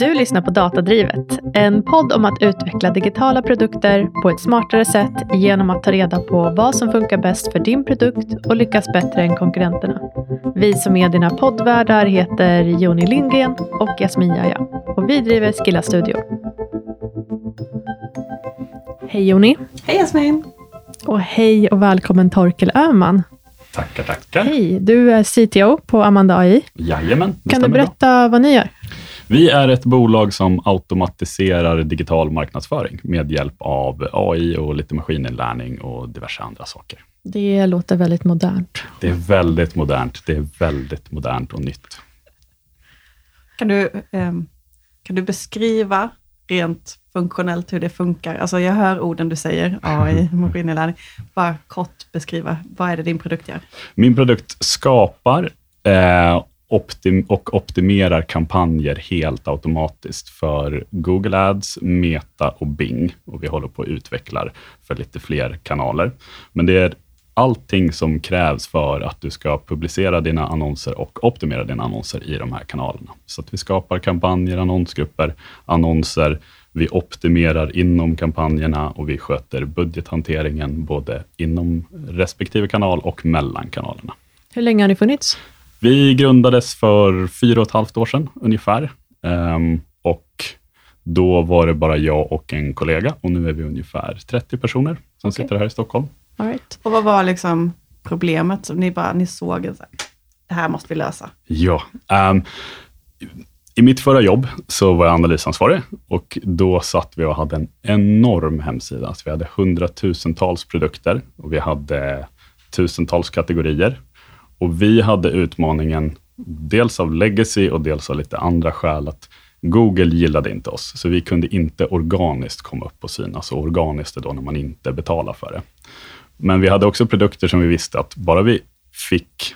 Du lyssnar på Datadrivet, en podd om att utveckla digitala produkter på ett smartare sätt genom att ta reda på vad som funkar bäst för din produkt och lyckas bättre än konkurrenterna. Vi som är dina poddvärdar heter Joni Lindgren och Jasmin Jaja och vi driver Skilla Studio. Hej Joni! Hej Jasmin! Och hej och välkommen Torkel Öhman. Tackar, tackar. Hej, du är CTO på Amanda AI. Jajamän, Kan du berätta bra. vad ni gör? Vi är ett bolag som automatiserar digital marknadsföring med hjälp av AI och lite maskininlärning och diverse andra saker. Det låter väldigt modernt. Det är väldigt modernt. Det är väldigt modernt och nytt. Kan du, ehm, kan du beskriva rent funktionellt hur det funkar? Alltså jag hör orden du säger, AI, maskininlärning. Bara kort beskriva, vad är det din produkt gör? Min produkt skapar eh, optim och optimerar kampanjer helt automatiskt för Google Ads, Meta och Bing. Och vi håller på att utvecklar för lite fler kanaler. Men det är allting som krävs för att du ska publicera dina annonser och optimera dina annonser i de här kanalerna. Så att vi skapar kampanjer, annonsgrupper, annonser. Vi optimerar inom kampanjerna och vi sköter budgethanteringen både inom respektive kanal och mellan kanalerna. Hur länge har ni funnits? Vi grundades för fyra och ett halvt år sedan ungefär. Ehm, och då var det bara jag och en kollega och nu är vi ungefär 30 personer som Okej. sitter här i Stockholm. All right. Och vad var liksom problemet som ni bara, ni såg, så här, det här måste vi lösa? Ja. ehm, I mitt förra jobb så var jag analysansvarig och då satt vi och hade en enorm hemsida. Alltså vi hade hundratusentals produkter och vi hade tusentals kategorier. Och vi hade utmaningen, dels av legacy och dels av lite andra skäl, att Google gillade inte oss, så vi kunde inte organiskt komma upp och synas. Och organiskt är då när man inte betalar för det. Men vi hade också produkter som vi visste att bara vi fick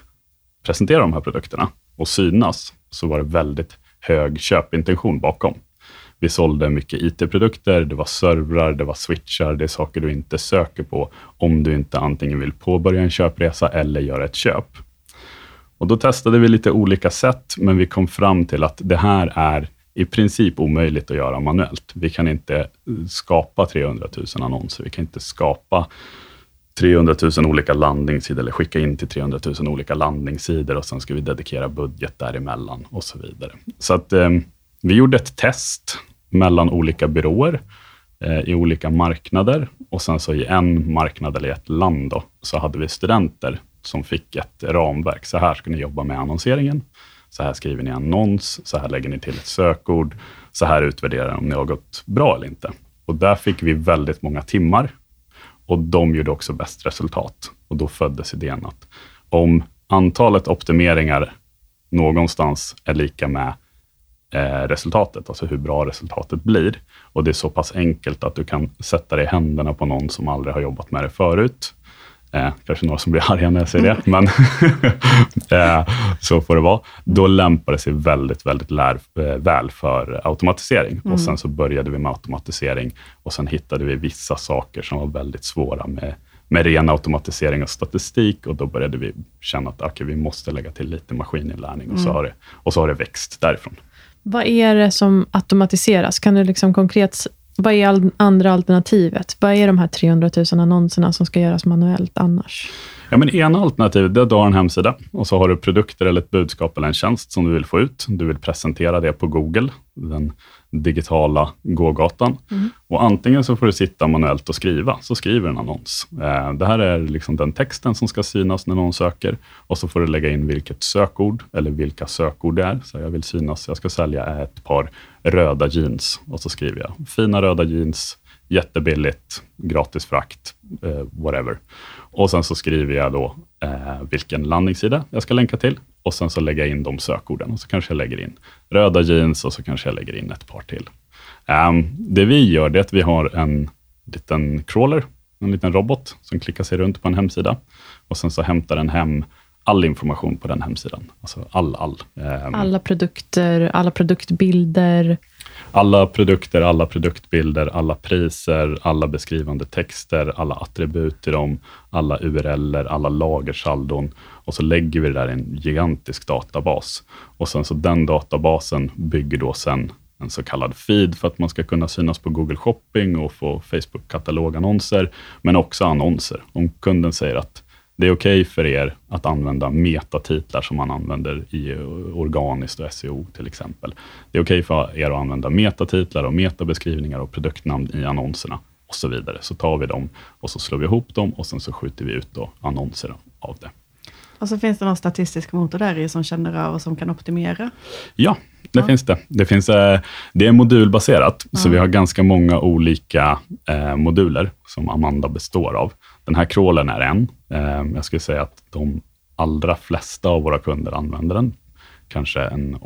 presentera de här produkterna och synas, så var det väldigt hög köpintention bakom. Vi sålde mycket IT-produkter, det var servrar, det var switchar, det är saker du inte söker på om du inte antingen vill påbörja en köpresa eller göra ett köp. Och Då testade vi lite olika sätt, men vi kom fram till att det här är i princip omöjligt att göra manuellt. Vi kan inte eh, skapa 300 000 annonser, vi kan inte skapa 300 000 olika landningssidor eller skicka in till 300 000 olika landningssidor och sen ska vi dedikera budget däremellan och så vidare. Så att eh, vi gjorde ett test mellan olika byråer eh, i olika marknader och sen så i en marknad eller i ett land då, så hade vi studenter som fick ett ramverk. Så här ska ni jobba med annonseringen. Så här skriver ni annons, så här lägger ni till ett sökord, så här utvärderar ni om ni har gått bra eller inte. Och där fick vi väldigt många timmar och de gjorde också bäst resultat. Och då föddes idén att om antalet optimeringar någonstans är lika med eh, resultatet, alltså hur bra resultatet blir, och det är så pass enkelt att du kan sätta dig i händerna på någon som aldrig har jobbat med det förut, Eh, kanske några som blir arga när jag säger det, men eh, så får det vara. Då lämpar det sig väldigt, väldigt lär, eh, väl för automatisering. Och Sen så började vi med automatisering och sen hittade vi vissa saker som var väldigt svåra med, med ren automatisering och statistik och då började vi känna att okay, vi måste lägga till lite maskininlärning och, så har det, och så har det växt därifrån. Vad är det som automatiseras? Kan du liksom konkret... Vad är andra alternativet? Vad är de här 300 000 annonserna som ska göras manuellt annars? Ja, men ena alternativet är att du har en hemsida och så har du produkter eller ett budskap eller en tjänst som du vill få ut. Du vill presentera det på Google, den digitala gågatan. Och antingen så får du sitta manuellt och skriva, så skriver en annons. Eh, Det här är liksom den texten som ska synas när någon söker och så får du lägga in vilket sökord eller vilka sökord det är. Så jag vill synas, jag ska sälja ett par röda jeans och så skriver jag fina röda jeans, jättebilligt, gratis frakt, eh, whatever. Och sen så skriver jag då eh, vilken landningssida jag ska länka till och sen så lägger jag in de sökorden och så kanske jag lägger in röda jeans och så kanske jag lägger in ett par till. Um, det vi gör det är att vi har en liten crawler, en liten robot som klickar sig runt på en hemsida och sen så hämtar den hem all information på den hemsidan. Alltså all, all. Um, Alla produkter, alla produktbilder alla produkter, alla produktbilder, alla priser, alla beskrivande texter, alla attribut till dem, alla URLer, alla lagersaldon och så lägger vi det där i en gigantisk databas. Och sen så den databasen bygger då sen en så kallad feed för att man ska kunna synas på Google Shopping och få Facebook-katalogannonser, men också annonser. Om kunden säger att det är okej okay för er att använda metatitlar som man använder i organiskt och SEO till exempel. Det är okej okay för er att använda metatitlar och metabeskrivningar och produktnamn i annonserna och så vidare. Så tar vi dem och så slår vi ihop dem och sen så skjuter vi ut då annonser av det. Och så finns det någon statistisk motor där i som känner av och som kan optimera? Ja, det ja. finns det. Det, finns, eh, det är modulbaserat, ja. så vi har ganska många olika eh, moduler som Amanda består av. Den här crawlen är en. Eh, jag skulle säga att de allra flesta av våra kunder använder den. Kanske en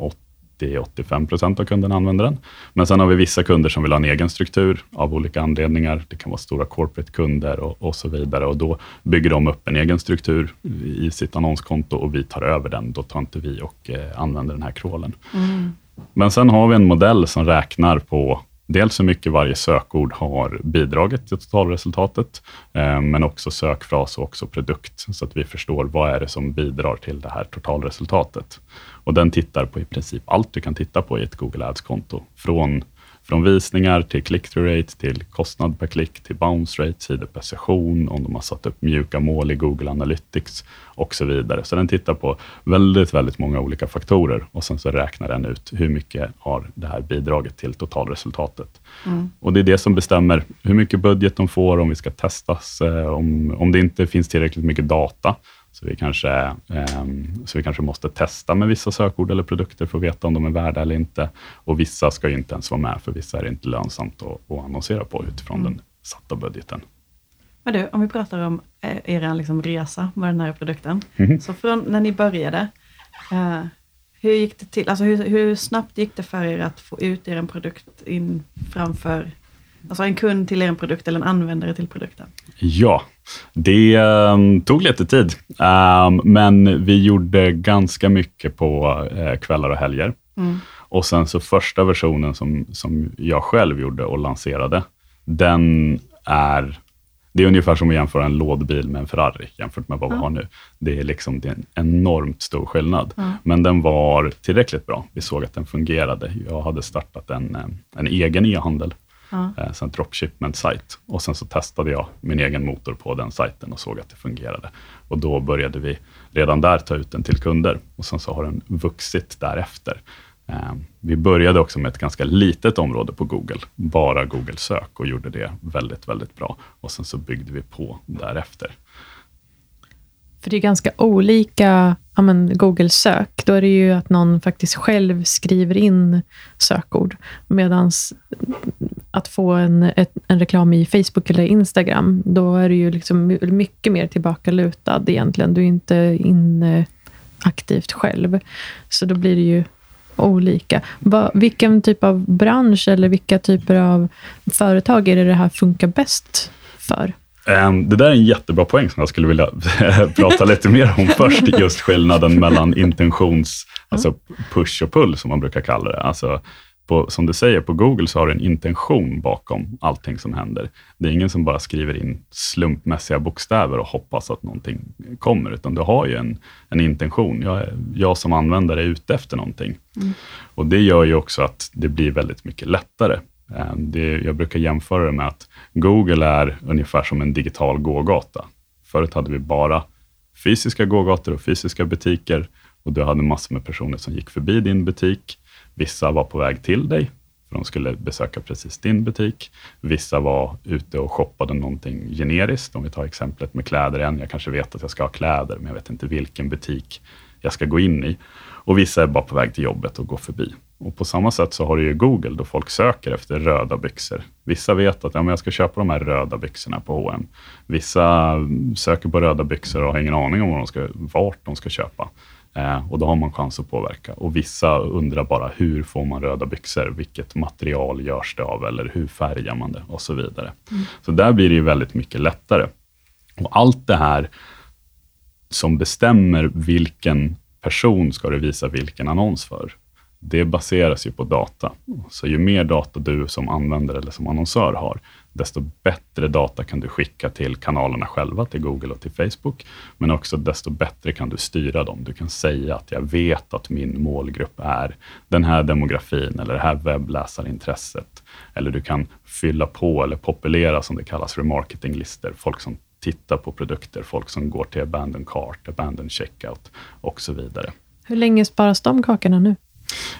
80-85 procent av kunderna använder den. Men sen har vi vissa kunder som vill ha en egen struktur av olika anledningar. Det kan vara stora corporate-kunder och, och, så vidare. Och Då bygger de upp en egen struktur i sitt annonskonto och vi tar över den. Då tar inte vi och eh, använder den här crawlen. Mm. Men sen har vi en modell som räknar på dels hur mycket varje sökord har bidragit till totalresultatet, eh, men också sökfras och också produkt, så att vi förstår vad är det som bidrar till det här totalresultatet. Och den tittar på i princip allt du kan titta på i ett Google Ads-konto, från från visningar till click-through rate, till kostnad per klick, till bounce rate, sidor per session, om de har satt upp mjuka mål i Google Analytics och så vidare. Så den tittar på väldigt, väldigt många olika faktorer och sen så räknar den ut hur mycket har det här bidragit till totalresultatet. Mm. Och det är det som bestämmer hur mycket budget de får, om vi ska testas, eh, om, om det inte finns tillräckligt mycket data, så vi, kanske, eh, så vi kanske måste testa med vissa sökord eller produkter för att veta om de är värda eller inte. Och vissa ska inte ens vara med, för vissa är det inte lönsamt att, att annonsera på utifrån mm. den satta budgeten. Men du, om vi pratar om eh, er liksom resa med den här produkten. Mm. Så från när ni började, eh, hur gick det till? Alltså hur, hur, snabbt gick det för er att få ut er produkt in framför Alltså en kund till er produkt eller en användare till produkten? Ja, det um, tog lite tid, um, men vi gjorde ganska mycket på uh, kvällar och helger. Mm. Och sen så första versionen som, som jag själv gjorde och lanserade, den är det är ungefär som att jämföra en lådbil med en Ferrari jämfört med vad vi har nu. Det är, liksom, det är en enormt stor skillnad. Ja. Men den var tillräckligt bra. Vi såg att den fungerade. Jag hade startat en, eh, en egen e-handel Ja. Eh, en dropshipment-sajt. Och sen så testade jag min egen motor på den sajten och såg att det fungerade. Och då började vi redan där ta ut den till kunder och sen så har den vuxit därefter. Eh, vi började också med ett ganska litet område på Google, bara Google sök och gjorde det väldigt, väldigt bra. Och sen så byggde vi på därefter. För det är ganska olika ja, men Google sök. Då är det ju att någon faktiskt själv skriver in sökord. Medan att få en, ett, en reklam i Facebook eller Instagram, då är det ju liksom mycket mer tillbakalutad egentligen. Du är inte inne aktivt själv. Så då blir det ju olika. Va, vilken typ av bransch eller vilka typer av företag är det det här funkar bäst för? Ehm, det där är en jättebra poäng som jag skulle vilja prata lite mer om först. Just skillnaden mellan intentions, alltså push och pull som man brukar kalla det. Alltså, på, som du säger, på Google så har du en intention bakom allting som händer. Det är ingen som bara skriver in slumpmässiga bokstäver och hoppas att någonting kommer, utan du har ju en, en intention. Jag, jag som användare är ute efter någonting. Mm. Och Det gör ju också att det blir väldigt mycket lättare. Ehm, det, jag brukar jämföra det med att Google är ungefär som en digital gågata. Förut hade vi bara fysiska gågator och fysiska butiker och du hade massor med personer som gick förbi din butik. Vissa var på väg till dig, för de skulle besöka precis din butik. Vissa var ute och shoppade någonting generiskt. Om vi tar exemplet med kläder igen. Jag kanske vet att jag ska ha kläder, men jag vet inte vilken butik jag ska gå in i. Och vissa är bara på väg till jobbet och går förbi. Och på samma sätt så har du ju Google då folk söker efter röda byxor. Vissa vet att ja, men jag ska köpa de här röda byxorna på H&M. Vissa söker på röda byxor och har ingen aning om vad de ska, vart de ska köpa. Eh, och då har man chans att påverka. Och vissa undrar bara hur får man röda byxor? Vilket material görs det av? Eller hur färgar man det? Och så vidare. Mm. Så där blir det ju väldigt mycket lättare. Och allt det här som bestämmer vilken person ska du visa vilken annons för det baseras ju på data. Så ju mer data du som användare eller som annonsör har, desto bättre data kan du skicka till kanalerna själva, till Google och till Facebook, men också desto bättre kan du styra dem. Du kan säga att jag vet att min målgrupp är den här demografin eller det här webbläsarintresset. Eller du kan fylla på eller populera, som det kallas, remarketinglistor. Folk som tittar på produkter, folk som går till abandon cart, abandon checkout och så vidare. Hur länge sparas de kakorna nu?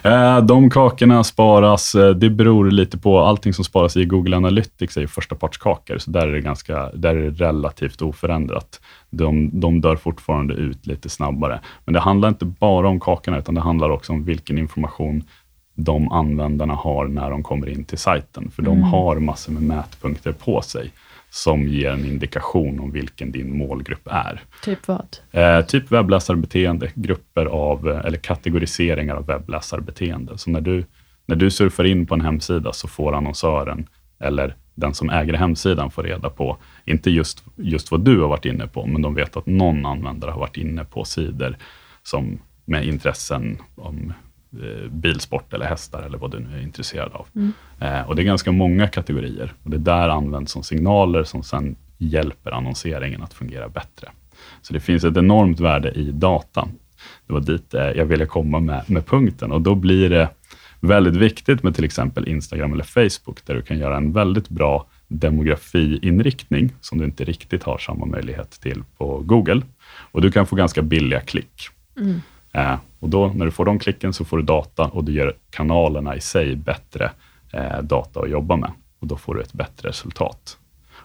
Eh, de kakorna sparas, eh, det beror lite på, allting som sparas i Google Analytics är första partskakor, så där är det, ganska, där är det relativt oförändrat. De, de dör fortfarande ut lite snabbare. Men det handlar inte bara om kakorna, utan det handlar också om vilken information de användarna har när de kommer in till sajten, för mm. de har massor med mätpunkter på sig som ger en indikation om vilken din målgrupp är. Typ vad? Eh, typ webbläsarbeteende, grupper av, eh, eller kategoriseringar av webbläsarbeteende. Så när du, när du surfar in på en hemsida så får annonsören, eller den som äger hemsidan, får reda på, inte just, just vad du har varit inne på, men de vet att någon användare har varit inne på sidor som med intressen om bilsport eller hästar eller vad du nu är intresserad av. Mm. Eh, och Det är ganska många kategorier och det där används som signaler som sen hjälper annonseringen att fungera bättre. Så det finns ett enormt värde i data. Det var dit eh, jag ville komma med, med punkten och då blir det väldigt viktigt med till exempel Instagram eller Facebook, där du kan göra en väldigt bra demografiinriktning, som du inte riktigt har samma möjlighet till på Google. Och du kan få ganska billiga klick. Mm. Eh, och då när du får de klicken så får du data och du gör kanalerna i sig bättre eh, data att jobba med och då får du ett bättre resultat.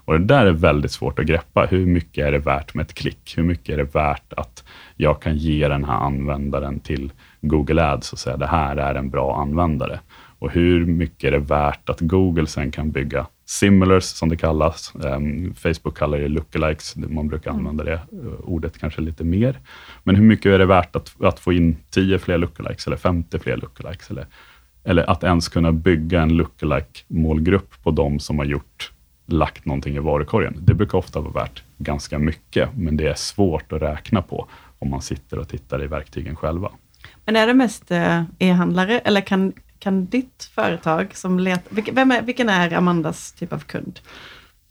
Och Det där är väldigt svårt att greppa. Hur mycket är det värt med ett klick? Hur mycket är det värt att jag kan ge den här användaren till Google Ads och säga det här är en bra användare? Och hur mycket är det värt att Google sen kan bygga similars, som det kallas. Um, Facebook kallar det lookalikes, man brukar mm. använda det uh, ordet kanske lite mer. Men hur mycket är det värt att, att få in 10 fler lookalikes eller 50 fler lookalikes? Eller, eller att ens kunna bygga en lookalike-målgrupp på de som har gjort lagt någonting i varukorgen. Det brukar ofta vara värt ganska mycket, men det är svårt att räkna på om man sitter och tittar i verktygen själva. Men är det mest uh, e-handlare eller kan, kan ditt företag som letar... Vem är, vilken är Amandas typ av kund?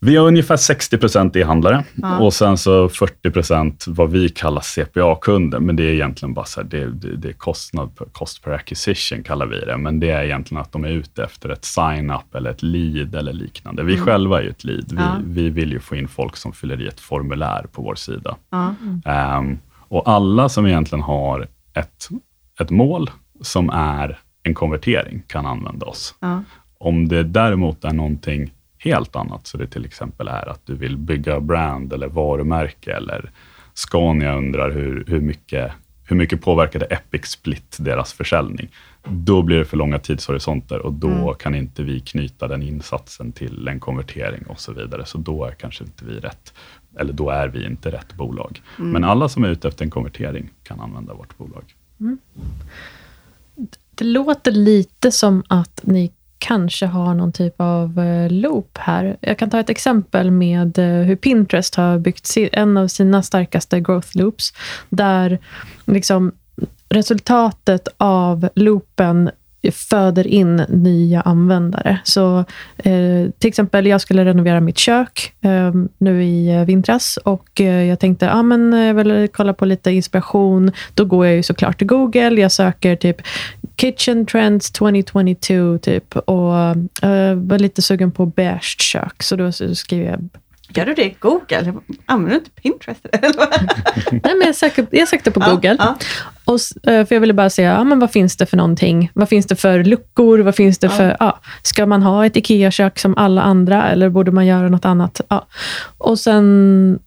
Vi har ungefär 60 procent e-handlare ja. och sen så 40 procent vad vi kallar CPA-kunder, men det är egentligen bara så här, det, det, det, är kostnad, cost per acquisition kallar vi det, men det är egentligen att de är ute efter ett sign-up eller ett lead eller liknande. Vi mm. själva är ju ett lead. Vi, ja. vi vill ju få in folk som fyller i ett formulär på vår sida. Ja. Um, och alla som egentligen har ett, ett mål som är en konvertering kan använda oss. Ja. Om det däremot är någonting helt annat, så det till exempel är att du vill bygga brand eller varumärke eller Scania undrar hur, hur, mycket, hur mycket påverkade Epic Split deras försäljning? Då blir det för långa tidshorisonter och då mm. kan inte vi knyta den insatsen till en konvertering och så vidare. Så då är kanske inte vi rätt, eller då är vi inte rätt bolag. Mm. Men alla som är ute efter en konvertering kan använda vårt bolag. Mm. Det låter lite som att ni kanske har någon typ av eh, loop här. Jag kan ta ett exempel med eh, hur Pinterest har byggt en av sina starkaste growth loops, där liksom resultatet av loopen föder in nya användare. Så eh, till exempel, jag skulle renovera mitt kök eh, nu i eh, vintras och eh, jag tänkte, ja men jag vill kolla på lite inspiration. Då går jag ju såklart till Google. Jag söker typ Kitchen Trends 2022 typ och uh, var lite sugen på beige kök. Så då skriver jag Gör du det i Google? Använder du inte Pinterest? Nej, men jag, söker, jag sökte på Google. Ja, Och, eh, för jag ville bara se, ja, men vad finns det för någonting? Vad finns det för luckor? Vad finns det ja. för, ja, ska man ha ett IKEA-kök som alla andra eller borde man göra något annat? Ja. Och sen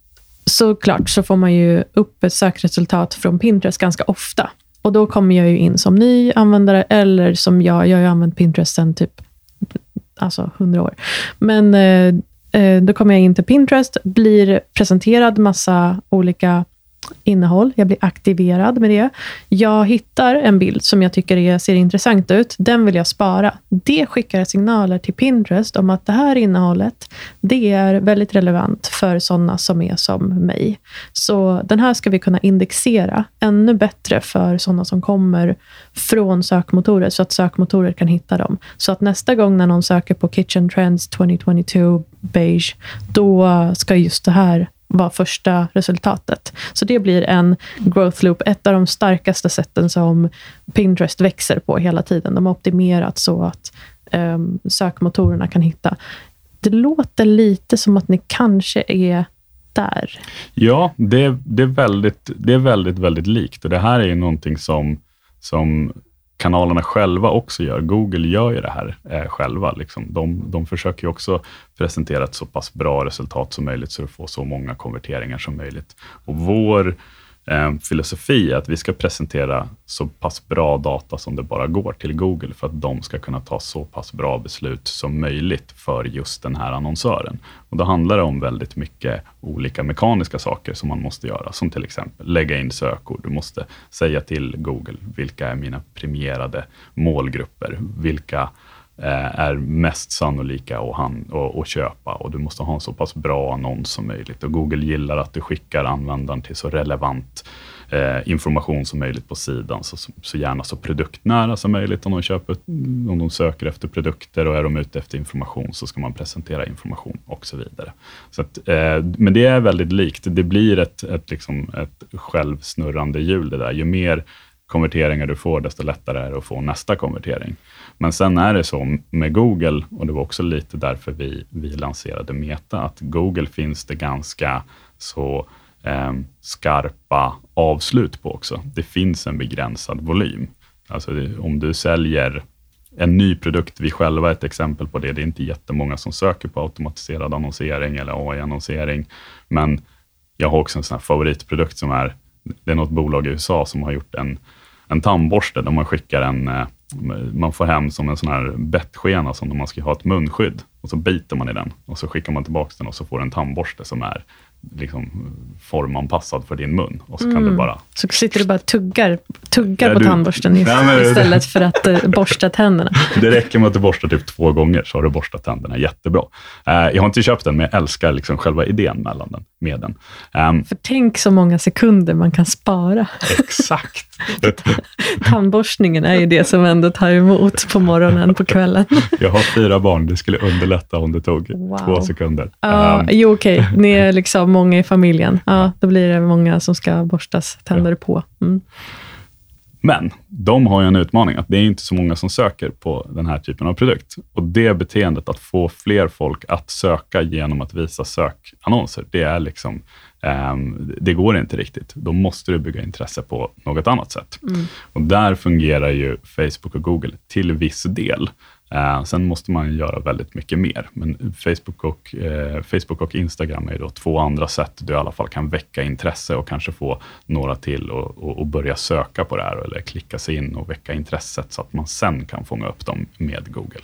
såklart så får man ju upp ett sökresultat från Pinterest ganska ofta. Och då kommer jag ju in som ny användare eller som jag, jag har ju använt Pinterest sedan typ alltså 100 år. Men eh, eh, då kommer jag in till Pinterest, blir presenterad massa olika innehåll. Jag blir aktiverad med det. Jag hittar en bild som jag tycker är, ser intressant ut. Den vill jag spara. Det skickar signaler till Pinterest om att det här innehållet, det är väldigt relevant för sådana som är som mig. Så den här ska vi kunna indexera ännu bättre för sådana som kommer från sökmotorer, så att sökmotorer kan hitta dem. Så att nästa gång när någon söker på Kitchen Trends 2022 beige, då ska just det här vara första resultatet. Så det blir en growth loop, ett av de starkaste sätten som Pinterest växer på hela tiden. De har optimerat så att um, sökmotorerna kan hitta. Det låter lite som att ni kanske är där. Ja, det, det, är, väldigt, det är väldigt, väldigt likt. Och det här är ju någonting som, som kanalerna själva också gör. Google gör ju det här eh, själva. Liksom. De, de försöker ju också presentera ett så pass bra resultat som möjligt, så du får så många konverteringar som möjligt. Och vår eh, filosofi är att vi ska presentera så pass bra data som det bara går till Google, för att de ska kunna ta så pass bra beslut som möjligt för just den här annonsören. Och Då handlar det om väldigt mycket olika mekaniska saker som man måste göra, som till exempel lägga in sökord. Du måste säga till Google, vilka är mina premierade målgrupper? Vilka Eh, är mest sannolika att, han, och, att, köpa och du måste ha en så pass bra annons som möjligt. Och Google gillar att du skickar användaren till så relevant eh, information som möjligt på sidan, så, så gärna så produktnära som möjligt om de, köper, om de söker efter produkter och är de ute efter information så ska man presentera information och så vidare. Så att, eh, men det är väldigt likt. Det blir ett, ett, liksom ett självsnurrande hjul det där. Ju mer konverteringar du får, desto lättare är det att få nästa konvertering. Men sen är det så med Google, och det var också lite därför vi, vi lanserade Meta, att Google finns det ganska så eh, skarpa avslut på också. Det finns en begränsad volym. Alltså om du säljer en ny produkt, vi själva är ett exempel på det. Det är inte jättemånga som söker på automatiserad annonsering eller AI-annonsering, men jag har också en sån här favoritprodukt som är, det är något bolag i USA som har gjort en, en tandborste där man skickar en eh, man får hem som en sån här bettskena som man ska ha ett munskydd. Och så biter man i den och så skickar man tillbaka den och så får du en tandborste som är liksom formanpassad för din mun. Och så kan mm. du bara... Så sitter du bara tuggar, tuggar ja, på du, tandborsten nej, men, istället för att uh, borsta tänderna? Det räcker med att du borstar typ två gånger, så har du borstat tänderna jättebra. Uh, jag har inte köpt den, men jag älskar liksom själva idén mellan den, med den. Um, för tänk så många sekunder man kan spara. Exakt. Tandborstningen är ju det som ändå tar emot på morgonen, på kvällen. jag har fyra barn, det skulle underlätta om det tog wow. två sekunder. Uh, um, jo, okej. Okay. Ni är liksom många i familjen. Ja, då blir det många som ska borstas tänder ja. på. Mm. Men de har ju en utmaning, att det är inte så många som söker på den här typen av produkt. Och det beteendet, att få fler folk att söka genom att visa sökannonser, det är liksom, det går inte riktigt. Då måste du bygga intresse på något annat sätt. Mm. Och där fungerar ju Facebook och Google till viss del. Eh, sen måste man göra väldigt mycket mer, men Facebook och, eh, Facebook och Instagram är då två andra sätt du i alla fall kan väcka intresse och kanske få några till att börja söka på det här eller klicka sig in och väcka intresset så att man sen kan fånga upp dem med Google.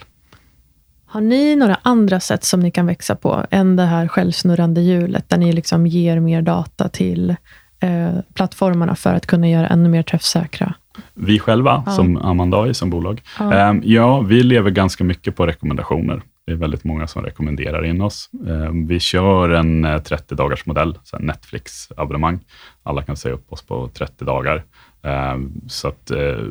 Har ni några andra sätt som ni kan växa på än det här självsnurrande hjulet, där ni liksom ger mer data till eh, plattformarna för att kunna göra ännu mer träffsäkra vi själva, ja. som Amandai, som bolag, ja. Um, ja, vi lever ganska mycket på rekommendationer. Det är väldigt många som rekommenderar in oss. Um, vi kör en 30 eh, dagars modell, Netflix-abonnemang. Alla kan säga upp oss på 30 dagar. Um, så att, uh,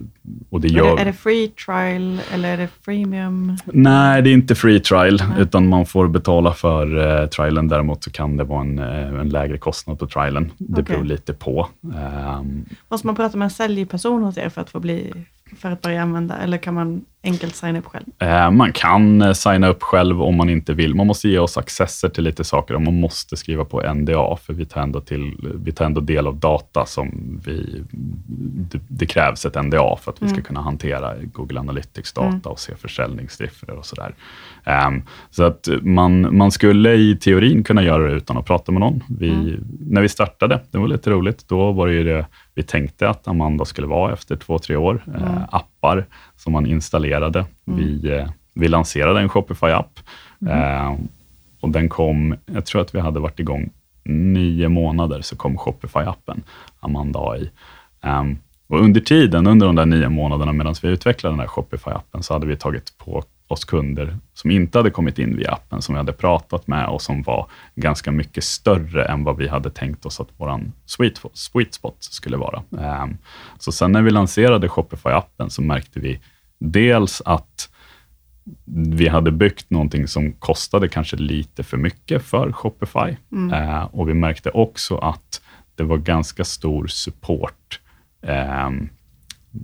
och det gör... är, det, är det free trial eller är det freemium? Nej, det är inte free trial, Nej. utan man får betala för uh, trialen. Däremot så kan det vara en, uh, en lägre kostnad på trialen. Det okay. beror lite på. Um, Måste man prata med en säljperson hos er för att få bli för att börja använda, eller kan man enkelt signa upp själv? Eh, man kan eh, signa upp själv om man inte vill. Man måste ge oss accesser till lite saker och man måste skriva på NDA, för vi tar ändå, till, vi tar ändå del av data som vi... Det, det krävs ett NDA för att vi ska mm. kunna hantera Google Analytics data mm. och se försäljningssiffror och sådär. Um, så att man, man skulle i teorin kunna göra det utan att prata med någon. Vi, mm. När vi startade, det var lite roligt, då var det ju det vi tänkte att Amanda skulle vara efter två, tre år. Mm. Eh, appar som man installerade. Mm. Vi, eh, vi lanserade en Shopify-app mm. eh, och den kom, jag tror att vi hade varit igång nio månader, så kom Shopify-appen, Amanda AI. Um, och under tiden, under de där nio månaderna medan vi utvecklade den här Shopify-appen, så hade vi tagit på oss kunder som inte hade kommit in via appen, som vi hade pratat med och som var ganska mycket större än vad vi hade tänkt oss att vår sweet, sweet spot skulle vara. Um, så sen när vi lanserade Shopify-appen så märkte vi dels att vi hade byggt någonting som kostade kanske lite för mycket för Shopify. Mm. Eh, och vi märkte också att det var ganska stor support. Eh,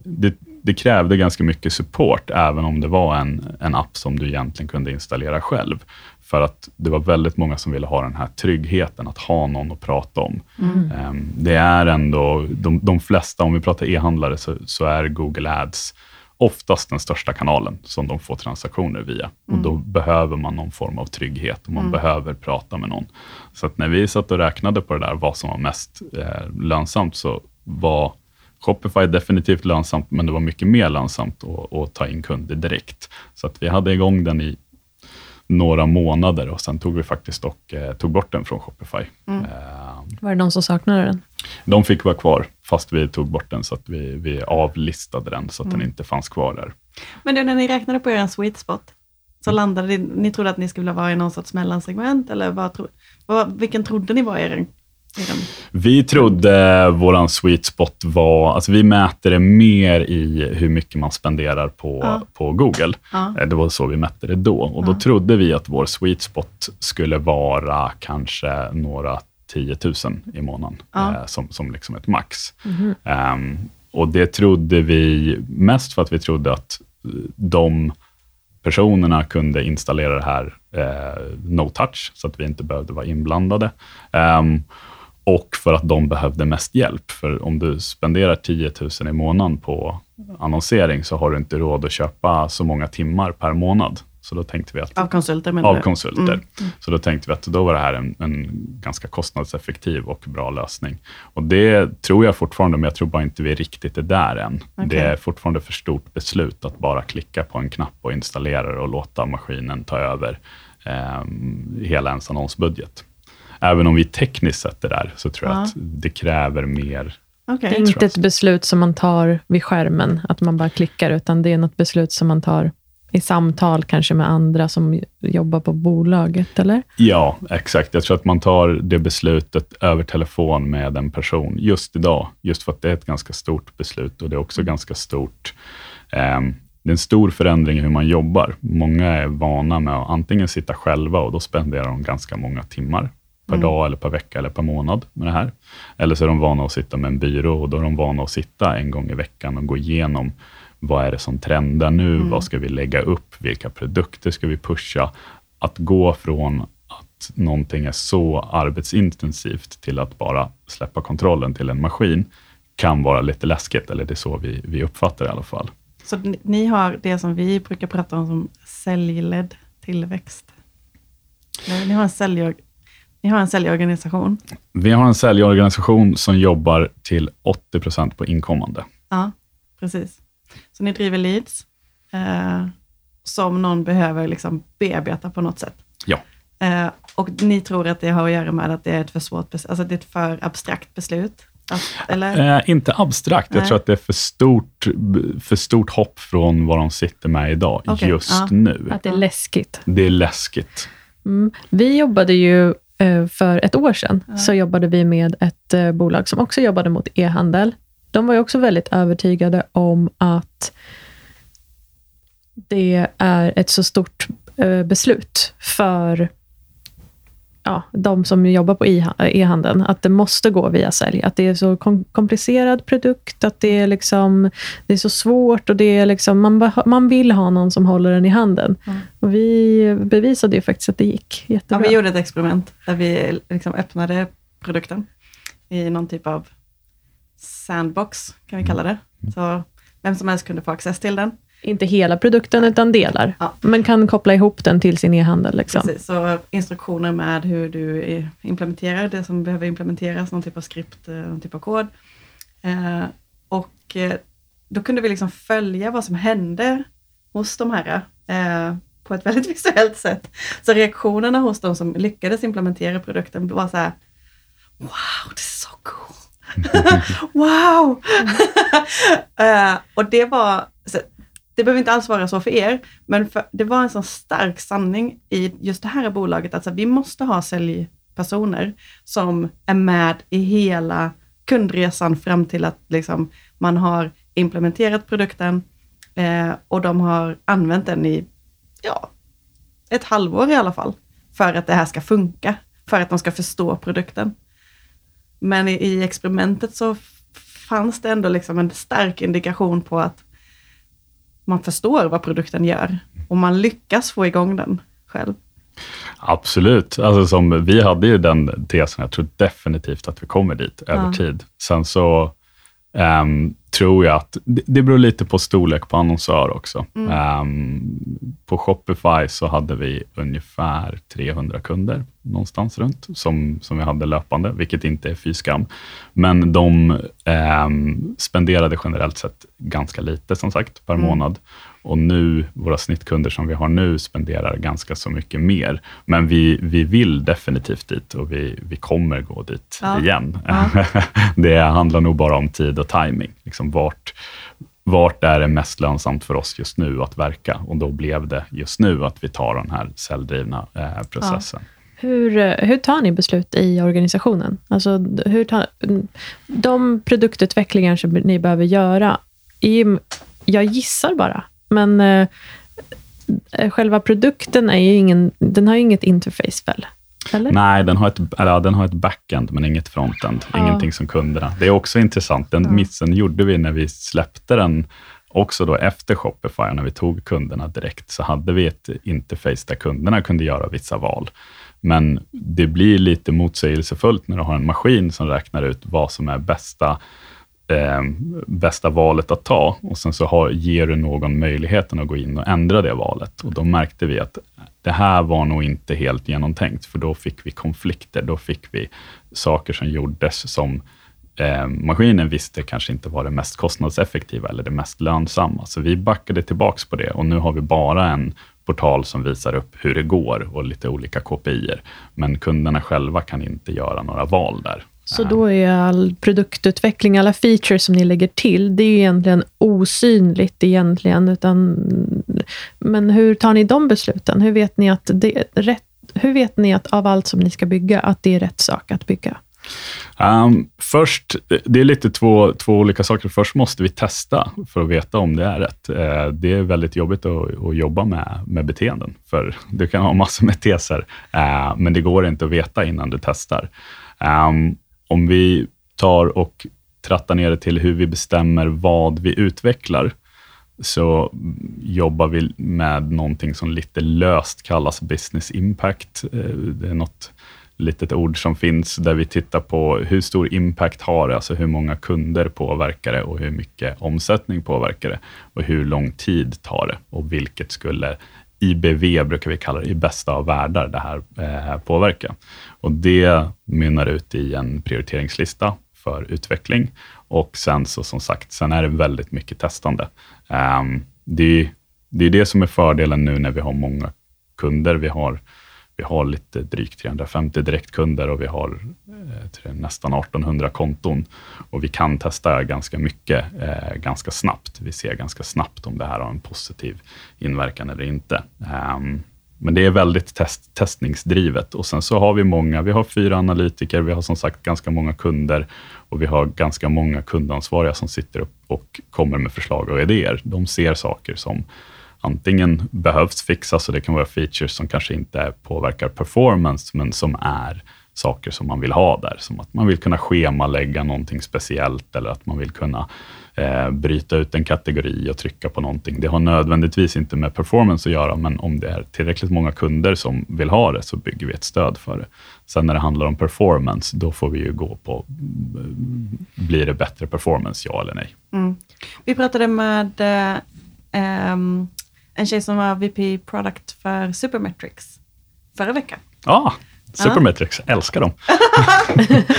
det, det, krävde ganska mycket support, även om det var en, en app som du egentligen kunde installera själv. För att det var väldigt många som ville ha den här tryggheten, att ha någon att prata om. Mm. Eh, det är ändå, de, de flesta, om vi pratar e-handlare, så, så är Google Ads oftast den största kanalen som de får transaktioner via. Och Då behöver man någon form av trygghet och man Mm. behöver prata med någon. Så att när vi satt och räknade på det där, vad som var mest eh, lönsamt, så var Shopify definitivt lönsamt, men det var mycket mer lönsamt att, att ta in kunder direkt. Så att vi hade igång den i några månader och sen tog vi faktiskt och eh, tog bort den från Shopify. Mm. Eh, Var det någon som saknade den? De fick vara kvar, fast vi tog bort den, så att vi, vi avlistade den, så att Mm. den inte fanns kvar där. Men du, när ni räknade på er sweet spot, så landade ni, ni trodde att ni skulle vara i någon sorts mellansegment, eller vad, tro, vad, vilken trodde ni var er? Vi trodde våran sweet spot var, alltså vi mäter det mer i hur mycket man spenderar på, Ja. på Google. Ja. Eh, Det var så vi mätte det då. Och då Ja. trodde vi att vår sweet spot skulle vara kanske några 10 000 i månaden, Ja. eh, som, som liksom ett max. Ehm, och det trodde vi mest för att vi trodde att eh, de personerna kunde installera det här eh, no touch, så att vi inte behövde vara inblandade. Ehm, och för att de behövde mest hjälp. För om du spenderar 10 000 i månaden på annonsering, så har du inte råd att köpa så många timmar per månad. Så då tänkte vi att Av konsulter menar av konsulter. Mm. Så då tänkte vi att då var det här en, en ganska kostnadseffektiv och bra lösning. Och det tror jag fortfarande, men jag tror bara inte vi riktigt är där än. Okej. Det är fortfarande för stort beslut att bara klicka på en knapp och installera det och låta maskinen ta över eh, hela ens annonsbudget. Även om vi tekniskt sett är där, så tror jag Ja. att det kräver mer. Okej. Det är inte ett beslut som man tar vid skärmen, att man bara klickar, utan det är något beslut som man tar i samtal, kanske med andra som jobbar på bolaget, eller? Ja, exakt. Jag tror att man tar det beslutet över telefon med en person just idag, just för att det är ett ganska stort beslut och det är också ganska stort ehm, det är en stor förändring i hur man jobbar. Många är vana med att antingen sitta själva och då spenderar de ganska många timmar per Mm. dag, eller per vecka eller per månad med det här. Eller så är de vana att sitta med en byrå och då är de vana att sitta en gång i veckan och gå igenom vad är det som trendar nu? Mm. Vad ska vi lägga upp? Vilka produkter ska vi pusha? Att gå från att någonting är så arbetsintensivt till att bara släppa kontrollen till en maskin kan vara lite läskigt, eller det är så vi, vi uppfattar det i alla fall. Så ni- har det som vi brukar prata om som säljledd tillväxt. Ni har en, sälj, ni har en säljorganisation. Vi har en säljorganisation som jobbar till 80 procent på inkommande. Ja, precis. Så ni driver leads eh, som någon behöver liksom bearbeta på något sätt. Ja. Eh, och ni tror att det har att göra med att det är ett för svårt beslut, alltså det är ett för abstrakt beslut? Att, eller? Eh, inte abstrakt. Jag Nej. tror att det är för stort, för stort hopp från vad de sitter med idag, Okej, just ja. nu. Att det är läskigt. Det är läskigt. Mm. Vi jobbade ju eh, för ett år sedan, så jobbade vi med ett eh, bolag som också jobbade mot e-handel. De var ju också väldigt övertygade om att det är ett så stort eh, beslut för ja, de som jobbar på e-handeln, att det måste gå via sälj. Att det är så kom- komplicerad produkt, att det är, liksom, det är så svårt och det är liksom, man, man vill ha någon som håller den i handen. Mm. Och vi bevisade ju faktiskt att det gick Ja, jättebra. vi gjorde ett experiment där vi liksom öppnade produkten i någon typ av sandbox, kan vi kalla det. Så vem som helst kunde få access till den. Inte hela produkten, utan delar. Ja. Men kan koppla ihop den till sin e-handel. Liksom. Precis, så instruktioner med hur du implementerar det som behöver implementeras, någon typ av skript, eh, någon typ av kod. Eh, och eh, då kunde vi liksom följa vad som hände hos de här eh, på ett väldigt visuellt sätt. Så reaktionerna hos de som lyckades implementera produkten var så här, wow, this is so cool wow! uh, och det var, så, det behöver inte alls vara så för er, men för, det var en sån stark sanning i just det här bolaget, att alltså, vi måste ha säljpersoner som är med i hela kundresan fram till att liksom, man har implementerat produkten eh, och de har använt den i ja, ett halvår i alla fall, för att det här ska funka, för att de ska förstå produkten. Men i, i experimentet så fanns det ändå liksom en stark indikation på att man förstår vad produkten gör och man lyckas få igång den själv. Absolut. Alltså som, vi hade ju den tesen, jag tror definitivt att vi kommer dit över Ja. tid. Sen så ehm, tror jag att det, beror lite på storlek på annonsör också. Mm. Ehm, på Shopify så hade vi ungefär 300 kunder någonstans runt som, som vi hade löpande, vilket inte är fy skam. Men de ehm, spenderade generellt sett ganska lite som sagt per Mm. månad. Och nu, våra snittkunder som vi har nu spenderar ganska så mycket mer. Men vi, vi vill definitivt dit och vi, vi kommer gå dit Ja. igen. Ja. det handlar nog bara om tid och timing. Liksom vart, vart är det mest lönsamt för oss just nu att verka? Och då blev det just nu att vi tar den här celldrivna eh, processen. Hur, eh, hur tar ni beslut i organisationen? Alltså, hur tar, de produktutvecklingar som ni behöver göra, är, jag gissar bara, men eh, eh, själva produkten är ju ingen, den har ju inget interface väl? Eller? Nej, den har, ett, eller, den har ett backend, men inget frontend. Ja. Ingenting som kunderna. Det är också intressant. Den Ja. missen gjorde vi när vi släppte den också då efter Shopify, när vi tog kunderna direkt, så hade vi ett interface där kunderna kunde göra vissa val. Men det blir lite motsägelsefullt när du har en maskin som räknar ut vad som är bästa, eh, bästa valet att ta och sen så har, ger du någon möjligheten att gå in och ändra det valet. Och då märkte vi att det här var nog inte helt genomtänkt, för då fick vi konflikter. Då fick vi saker som gjordes som eh, maskinen visste kanske inte var det mest kostnadseffektiva eller det mest lönsamma. Så vi backade tillbaks på det och nu har vi bara en portal som visar upp hur det går och lite olika KPI, Men kunderna själva kan inte göra några val där. Så då är all produktutveckling, alla features som ni lägger till, det är ju egentligen osynligt egentligen. Utan, men hur tar ni de besluten? Hur vet ni att det är rätt? Hur vet ni att av allt som ni ska bygga, att det är rätt sak att bygga? Um, först, det är lite två, två olika saker. Först måste vi testa för att veta om det är rätt. Eh, det är väldigt jobbigt att, att jobba med, med beteenden, för du kan ha massor med teser, eh, men det går inte att veta innan du testar. Um, om vi tar och trattar ner det till hur vi bestämmer vad vi utvecklar, så jobbar vi med någonting som lite löst kallas business impact. Eh, det är något litet ord som finns där vi tittar på hur stor impact har det, alltså hur många kunder påverkar det och hur mycket omsättning påverkar det och hur lång tid tar det och vilket skulle IBV brukar vi kalla det, i bästa av världar, det här eh. Och det mynnar ut i en prioriteringslista för utveckling och sen så som sagt, sen är det väldigt mycket testande. Ehm, det, är, det är det som är fördelen nu när vi har många kunder. Vi har, vi har lite drygt 350 direktkunder och vi har eh, nästan 1800 konton och vi kan testa ganska mycket eh, ganska snabbt. Vi ser ganska snabbt om det här har en positiv inverkan eller inte. Um, men det är väldigt test, testningsdrivet och sen så har vi många, vi har fyra analytiker, vi har som sagt ganska många kunder och vi har ganska många kundansvariga som sitter upp och kommer med förslag och idéer. De ser saker som antingen behövs fixas och det kan vara features som kanske inte påverkar performance, men som är saker som man vill ha där. Som att man vill kunna schemalägga någonting speciellt eller att man vill kunna eh, bryta ut en kategori och trycka på någonting. Det har nödvändigtvis inte med performance att göra, men om det är tillräckligt många kunder som vill ha det, så bygger vi ett stöd för det. Sen när det handlar om performance, då får vi ju gå på, eh, blir det bättre performance, ja eller nej? Mm. Vi pratade med eh, um en tjej som var VP Product för Supermetrics förra veckan. Ja, Supermetrics, älskar dem.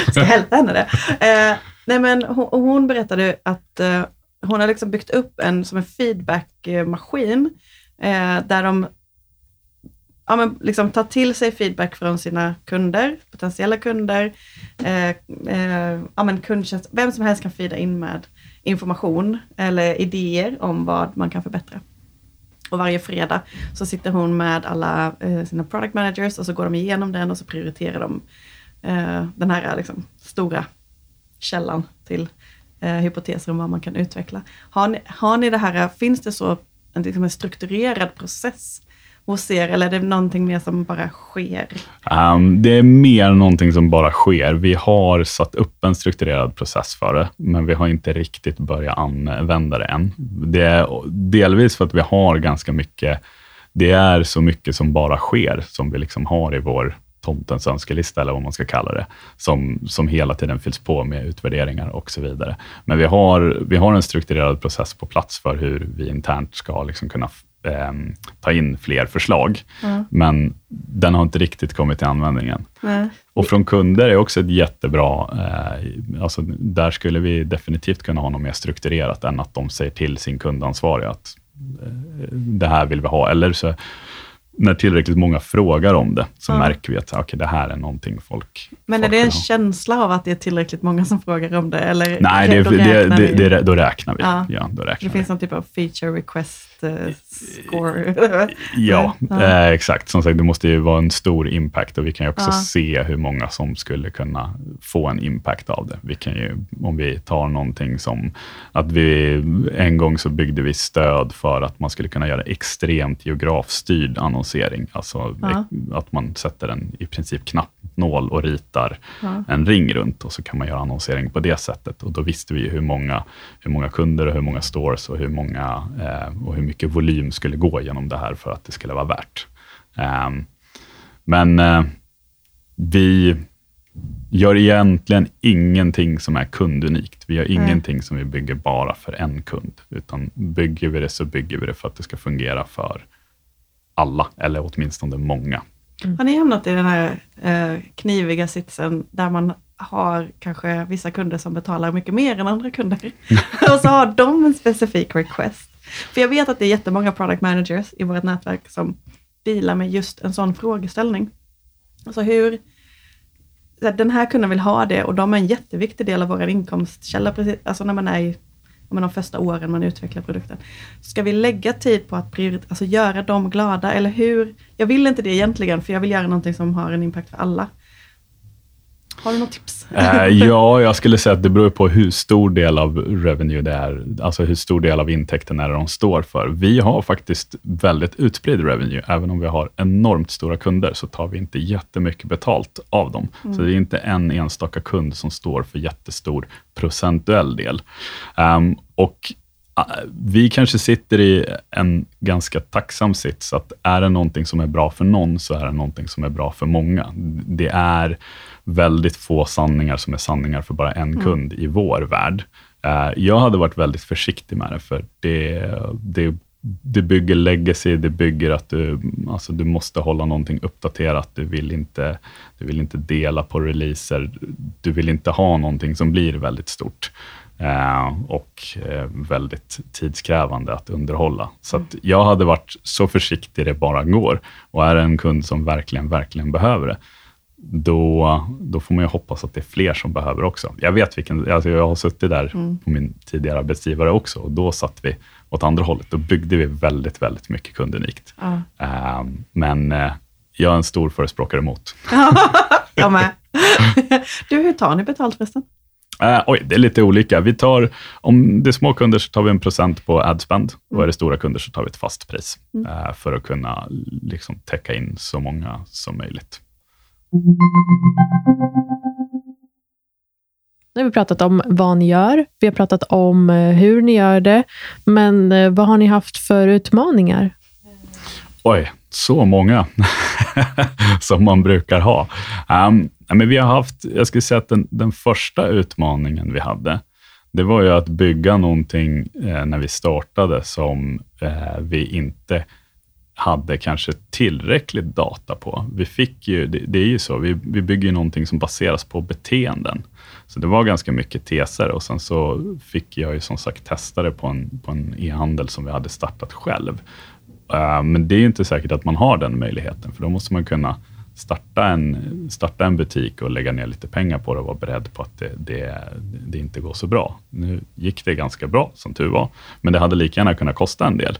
Ska hälsa henne det. Eh, nej men hon, hon berättade att eh, hon har liksom byggt upp en som en feedbackmaskin eh, där de ja, men liksom tar till sig feedback från sina kunder, potentiella kunder, eh, eh, ja, men kundtjänst, vem som helst kan feeda in med information eller idéer om vad man kan förbättra. Och varje fredag så sitter hon med alla eh, sina product managers och så går de igenom den och så prioriterar de eh, den här liksom, stora källan till eh, hypoteser om vad man kan utveckla. Har ni, har ni det här, finns det så en, liksom en strukturerad process hos er, eller är det någonting mer som bara sker? Um, det är mer någonting som bara sker. Vi har satt upp en strukturerad process för det, men vi har inte riktigt börjat använda det än. Det är delvis för att vi har ganska mycket, det är så mycket som bara sker, som vi liksom har i vår tomtens önskelista, eller vad man ska kalla det, som, som hela tiden fylls på med utvärderingar och så vidare. Men vi har, vi har en strukturerad process på plats för hur vi internt ska liksom kunna eh, ta in fler förslag, mm. men den har inte riktigt kommit till användning än. Mm. Och från kunder är också ett jättebra, eh, alltså där skulle vi definitivt kunna ha något mer strukturerat än att de säger till sin kundansvarig att eh, det här vill vi ha, eller så när tillräckligt många frågar om det, så ja. märker vi att okay, det här är någonting folk Men är det en känsla av att det är tillräckligt många som frågar om det? Eller Nej, det, då, räknar det, det, det, då räknar vi. Ja. ja då räknar det finns någon typ av feature request score? ja, ja. Eh, exakt. Som sagt, det måste ju vara en stor impact och vi kan ju också se hur många som skulle kunna få en impact av det. Vi kan ju, om vi tar någonting som att vi en gång så byggde vi stöd för att man skulle kunna göra extremt geografstyrd annonsering. Alltså ja. att man sätter en i princip knappnål och ritar ja. en ring runt och så kan man göra annonsering på det sättet. Och Då visste vi hur många, hur många kunder och hur många stores och hur, många, eh, och hur mycket volym skulle gå genom det här för att det skulle vara värt. Eh, men eh, vi gör egentligen ingenting som är kundunikt. Vi gör mm. ingenting som vi bygger bara för en kund, utan bygger vi det så bygger vi det för att det ska fungera för alla, eller åtminstone många. Mm. Har ni hamnat i den här eh, kniviga sitsen där man har kanske vissa kunder som betalar mycket mer än andra kunder och så har de en specifik request. För jag vet att det är jättemånga product managers i vårt nätverk som dealar med just en sån frågeställning. Alltså hur, den här kunden vill ha det och de är en jätteviktig del av vår inkomstkälla, precis, alltså när man är i men de första åren man utvecklar produkten. Ska vi lägga tid på att alltså göra dem glada, eller hur? Jag vill inte det egentligen, för jag vill göra någonting som har en impact för alla. Har du något tips? Eh, ja, jag skulle säga att det beror på hur stor del av revenue det är, alltså hur stor del av intäkten är det de står för. Vi har faktiskt väldigt utspridd revenue. Även om vi har enormt stora kunder, så tar vi inte jättemycket betalt av dem. Mm. Så det är inte en enstaka kund som står för jättestor procentuell del. Um, och eh, vi kanske sitter i en ganska tacksam sits, att är det någonting som är bra för någon, så är det någonting som är bra för många. Det är väldigt få sanningar som är sanningar för bara en mm. kund i vår värld. Uh, jag hade varit väldigt försiktig med det, för det, det, det bygger legacy, det bygger att du, alltså du måste hålla någonting uppdaterat. Du vill, inte, du vill inte dela på releaser. Du vill inte ha någonting som blir väldigt stort. Uh, och uh, väldigt tidskrävande att underhålla. Så att jag hade varit så försiktig det bara går. Och är det en kund som verkligen, verkligen behöver det, då, då får man ju hoppas att det är fler som behöver också. Jag vet vilken, alltså jag har suttit där mm. på min tidigare arbetsgivare också och då satt vi åt andra hållet. Då byggde vi väldigt, väldigt mycket kundunikt. Uh, men uh, jag är en stor förespråkare emot. jag med. du, hur tar ni betalt förresten? Uh, oj, det är lite olika. Vi tar, om det är små kunder så tar vi en procent på adspend mm. och är det stora kunder så tar vi ett fast pris mm. uh, för att kunna liksom, täcka in så många som möjligt. Nu har vi pratat om vad ni gör, vi har pratat om eh, hur ni gör det, men eh, vad har ni haft för utmaningar? Oj, så många som man brukar ha. Um, men vi har haft, jag skulle säga att den, den, första utmaningen vi hade, det var ju att bygga någonting eh, när vi startade som eh, vi inte hade kanske tillräckligt data på. Vi fick ju, det, det är ju så, vi, vi bygger ju någonting som baseras på beteenden. Så det var ganska mycket teser och sen så fick jag ju som sagt testa det på en, på en e-handel som vi hade startat själv. Uh, men det är inte säkert att man har den möjligheten, för då måste man kunna starta en, starta en butik och lägga ner lite pengar på det och vara beredd på att det, det, det inte går så bra. Nu gick det ganska bra, som tur var, men det hade lika gärna kunnat kosta en del.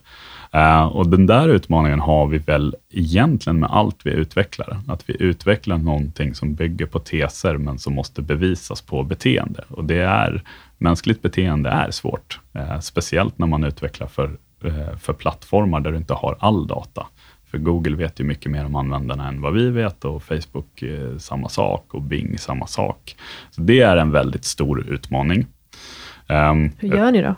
Uh, och Den där utmaningen har vi väl egentligen med allt vi utvecklar. Att vi utvecklar någonting som bygger på teser, men som måste bevisas på beteende. Och det är, mänskligt beteende är svårt, uh, speciellt när man utvecklar för, uh, för plattformar där du inte har all data. För Google vet ju mycket mer om användarna än vad vi vet och Facebook samma sak och Bing samma sak. Så Det är en väldigt stor utmaning. Um, Hur gör ni då?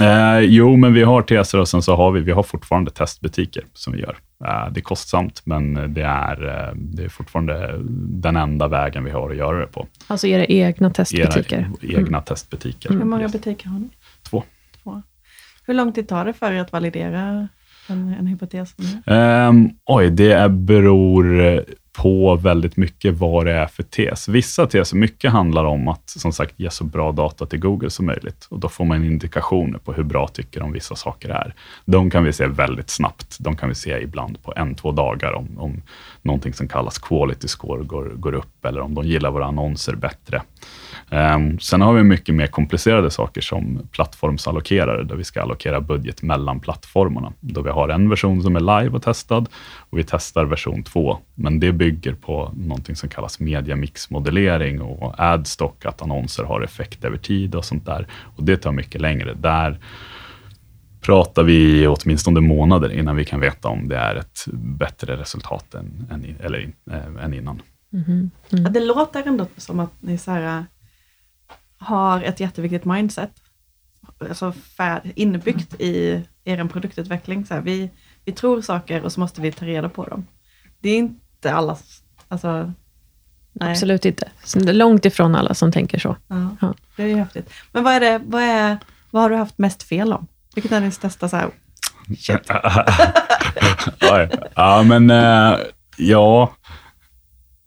Eh, jo, men vi har teser och sen så har vi, vi har fortfarande testbutiker som vi gör. Eh, det är kostsamt, men det är, eh, det är fortfarande den enda vägen vi har att göra det på. Alltså era egna testbutiker? Era egna testbutiker. Hur många butiker har ni? Två. Två. Hur lång tid tar det för er att validera en, en hypotes? Ehm, oj, det är, beror på väldigt mycket vad det är för tes. Vissa teser, mycket handlar om att som sagt ge så bra data till Google som möjligt och då får man indikationer på hur bra tycker de vissa saker är. De kan vi se väldigt snabbt. De kan vi se ibland på en, två dagar om, om någonting som kallas quality score går, går upp eller om de gillar våra annonser bättre. Ehm, sen har vi mycket mer komplicerade saker som plattformsallokerare, där vi ska allokera budget mellan plattformarna. Då vi har en version som är live och testad och vi testar version 2. Men det bygger på någonting som kallas mediamixmodellering och adstock, att annonser har effekt över tid och sånt där. Och det tar mycket längre. Där pratar vi åtminstone månader innan vi kan veta om det är ett bättre resultat än, än, eller, äh, än innan. Mhm. Ja, Mm. det låter ändå som att ni så här, har ett jätteviktigt mindset alltså färd, inbyggt i er produktutveckling. Så här, vi, vi tror saker och så måste vi ta reda på dem. Det är inte allas... Alltså, nej. Absolut inte. Så det är långt ifrån alla som tänker så. Ja, Ja. Det är ju häftigt. Men vad, är det, vad, är, vad har du haft mest fel om? Vilket är ditt största så här, shit. Ja, men eh, ja,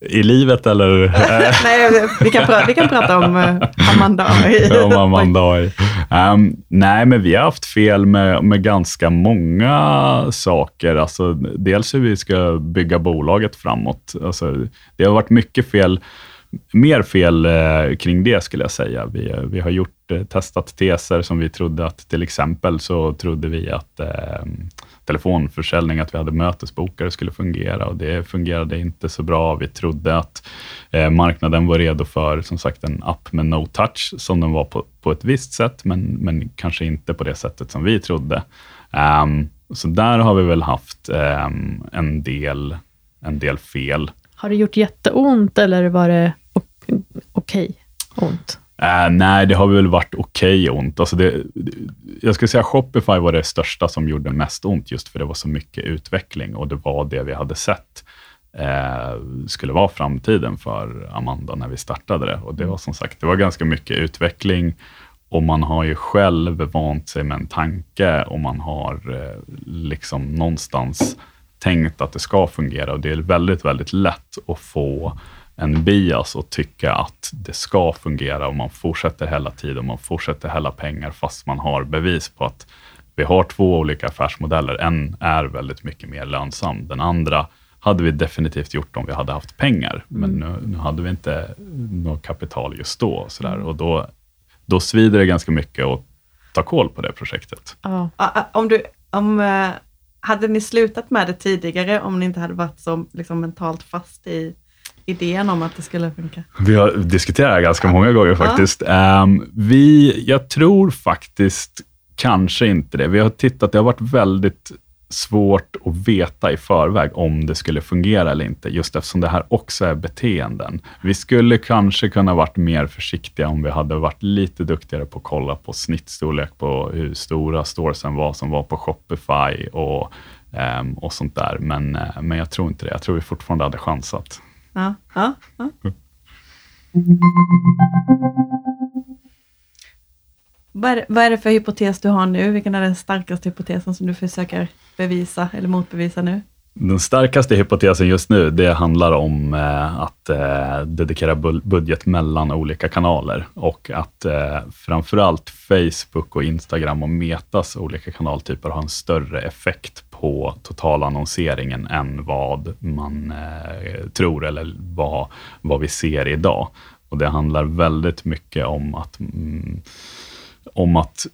i livet eller eh, Nej, vi kan, prata, vi kan prata om uh, Amanda. om Amanda AI. Ehm, nej, men vi har haft fel med, med ganska många saker. Alltså, dels hur vi ska bygga bolaget framåt. Alltså, det har varit mycket fel mer fel eh, kring det skulle jag säga. Vi, eh, vi har gjort, eh, testat teser som vi trodde att, till exempel så trodde vi att eh, telefonförsäljning, att vi hade mötesbokare skulle fungera och det fungerade inte så bra. Vi trodde att eh, marknaden var redo för som sagt en app med no touch som den var på, på ett visst sätt, men, men kanske inte på det sättet som vi trodde. Um, så där har vi väl haft um, en, del, en del fel. Har det gjort jätteont eller var det okej okej ont? Äh, nej, det har väl varit okej ont. Alltså det, jag skulle säga Shopify var det största som gjorde mest ont, just för det var så mycket utveckling och det var det vi hade sett eh, skulle vara framtiden för Amanda när vi startade det. Och det var som sagt, det var ganska mycket utveckling och man har ju själv vant sig med en tanke och man har eh, liksom någonstans tänkt att det ska fungera och det är väldigt, väldigt lätt att få en bias och tycka att det ska fungera och man fortsätter hela tiden, man fortsätter hälla pengar fast man har bevis på att vi har två olika affärsmodeller. En är väldigt mycket mer lönsam. Den andra hade vi definitivt gjort om vi hade haft pengar, men nu, nu hade vi inte något kapital just då. Och, så där. och då, då svider det ganska mycket att ta koll på det projektet. Ja, Om du, om, eh, hade ni slutat med det tidigare om ni inte hade varit så liksom, mentalt fast i idén om att det skulle funka? Vi har diskuterat det ganska många gånger faktiskt. Ehm, vi, jag tror faktiskt kanske inte det. Vi har tittat, det har varit väldigt svårt att veta i förväg om det skulle fungera eller inte, just eftersom det här också är beteenden. Vi skulle kanske kunna varit mer försiktiga om vi hade varit lite duktigare på att kolla på snittstorlek på hur stora storesen var som var på Shopify och, ehm, och sånt där. Men, eh, men jag tror inte det. Jag tror vi fortfarande hade chansat. Ja, ja, ja. Vad är, det, vad är det för hypotes du har nu? Vilken är den starkaste hypotesen som du försöker bevisa eller motbevisa nu? Den starkaste hypotesen just nu, det handlar om eh, att eh, dedikera budget mellan olika kanaler och att eh, framförallt Facebook och Instagram och Metas olika kanaltyper har en större effekt på totalannonseringen än vad man eh, tror eller vad, vad vi ser idag. Och Det handlar väldigt mycket om att, mm, om att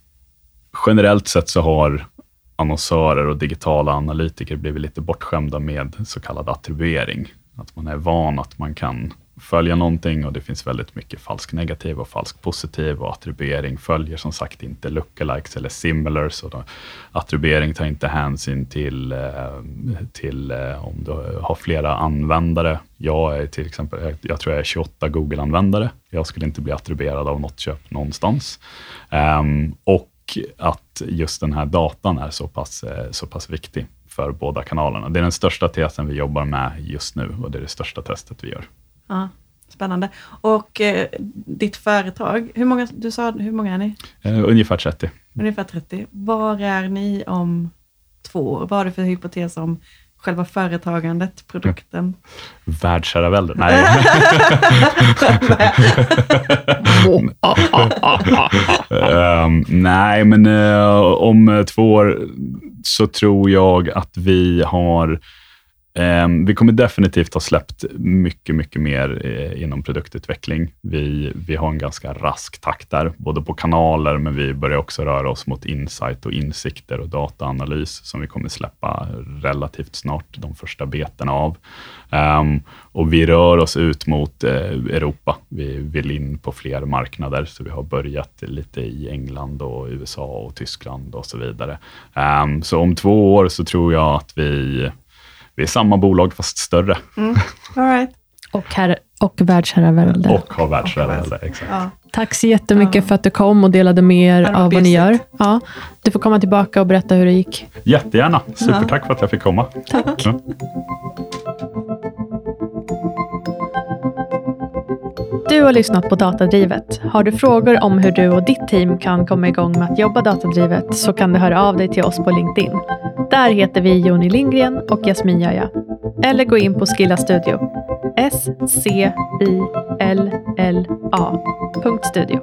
generellt sett så har annonsörer och digitala analytiker blivit lite bortskämda med så kallad attribuering. Att man är van att man kan följa någonting och det finns väldigt mycket falsk negativ och falsk positiv och attribuering följer som sagt inte lookalikes eller similars. Och då, attribuering tar inte hänsyn till, eh, till eh, om du har flera användare. Jag är till exempel, jag tror jag är 28 Google-användare. Jag skulle inte bli attribuerad av något köp någonstans. Um, och att just den här datan är så pass, eh, så pass viktig för båda kanalerna. Det är den största tesen vi jobbar med just nu och det är det största testet vi gör. Ja, spännande. Och eh, ditt företag, hur många, du sa, hur många är ni? Eh, ungefär 30. Ungefär 30. Var är ni om två år? Vad har du för hypotes om själva företagandet, produkten? Världsherravälde? Nej. um, nej, men uh, om två år så tror jag att vi har Ehm, vi kommer definitivt ha släppt mycket, mycket mer eh, inom produktutveckling. Vi, vi har en ganska rask takt där, både på kanaler, men vi börjar också röra oss mot insight och insikter och dataanalys, som vi kommer släppa relativt snart, de första betena av. Um, och vi rör oss ut mot eh, Europa. Vi vill in på fler marknader, så vi har börjat lite i England och USA och Tyskland och så vidare. Um, så om två år så tror jag att vi vi är samma bolag fast större. Mm. All right. Och, här, och världsherravälde. Och har världsherravälde, exakt. Ja. Tack så jättemycket Ja. för att du kom och delade med er Det av vad ni gör. Ja, du får komma tillbaka och berätta hur det gick. Jättegärna. Supertack för att jag fick komma. Tack. Ja. Du har lyssnat på Datadrivet. Har du frågor om hur du och ditt team kan komma igång med att jobba datadrivet så kan du höra av dig till oss på LinkedIn. Där heter vi Joni Lindgren och Jasmin Jaja. Eller gå in på Skilla Studio. S-C-I-L-L-A. Punkt studio.